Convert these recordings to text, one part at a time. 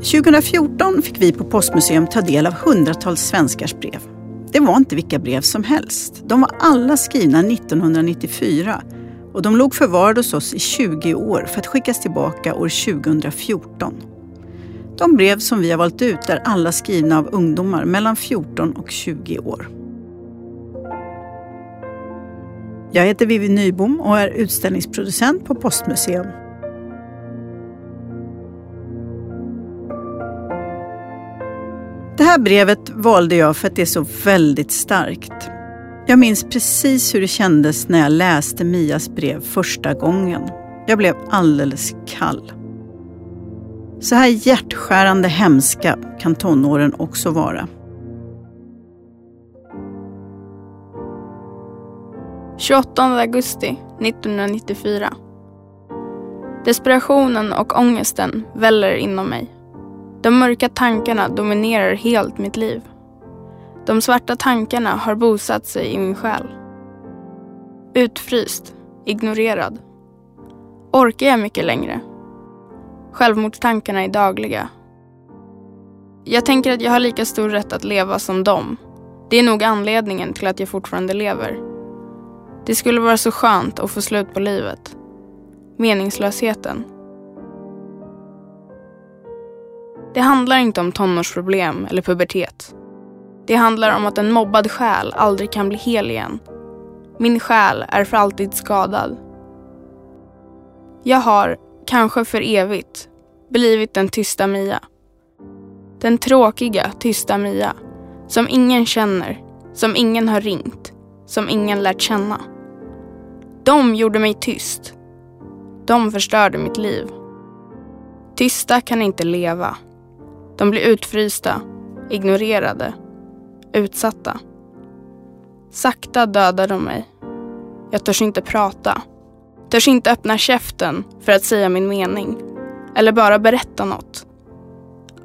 2014 fick vi på Postmuseum ta del av hundratals svenskars brev. Det var inte vilka brev som helst. De var alla skrivna 1994 och de låg förvarade hos oss i 20 år för att skickas tillbaka år 2014. De brev som vi har valt ut är alla skrivna av ungdomar mellan 14 och 20 år. Jag heter Vivi Nybom och är utställningsproducent på Postmuseum. Här brevet valde jag för att det är så väldigt starkt. Jag minns precis hur det kändes när jag läste Mias brev första gången. Jag blev alldeles kall. Så här hjärtskärande hemska kan tonåren också vara. –28 augusti 1994. Desperationen och ångesten väller inom mig. De mörka tankarna dominerar helt mitt liv. De svarta tankarna har bosatt sig i min själ. Utfryst, ignorerad. Orkar jag mycket längre? Självmordstankarna är dagliga. Jag tänker att jag har lika stor rätt att leva som dem. Det är nog anledningen till att jag fortfarande lever. Det skulle vara så skönt att få slut på livet. Meningslösheten. Det handlar inte om tonårsproblem eller pubertet. Det handlar om att en mobbad själ aldrig kan bli hel igen. Min själ är för alltid skadad. Jag har, kanske för evigt, blivit den tysta Mia. Den tråkiga, tysta Mia. Som ingen känner, som ingen har ringt, som ingen lärt känna. De gjorde mig tyst. De förstörde mitt liv. Tysta kan inte leva. De blir utfrysta, ignorerade, utsatta. Sakta dödar de mig. Jag törs inte prata. Törs inte öppna käften för att säga min mening. Eller bara berätta något.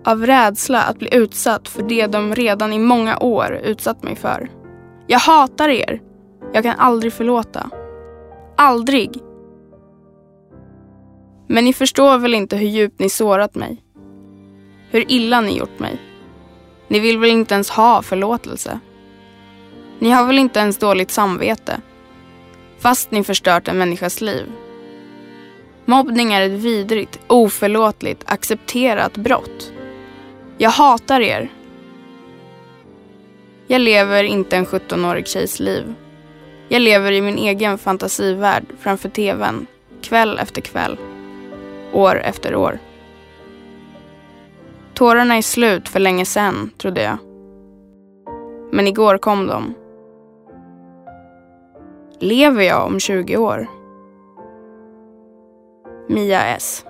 Av rädsla att bli utsatt för det de redan i många år utsatt mig för. Jag hatar er. Jag kan aldrig förlåta. Aldrig. Men ni förstår väl inte hur djupt ni sårat mig? Hur illa ni gjort mig? Ni vill väl inte ens ha förlåtelse? Ni har väl inte ens dåligt samvete? Fast ni förstört en människas liv. Mobbning är ett vidrigt, oförlåtligt, accepterat brott. Jag hatar er. Jag lever inte en 17-årig tjejs liv. Jag lever i min egen fantasivärld framför tvn, kväll efter kväll, år efter år. Tårarna är slut för länge sen, trodde jag. Men igår kom de. Lever jag om 20 år? Mia S.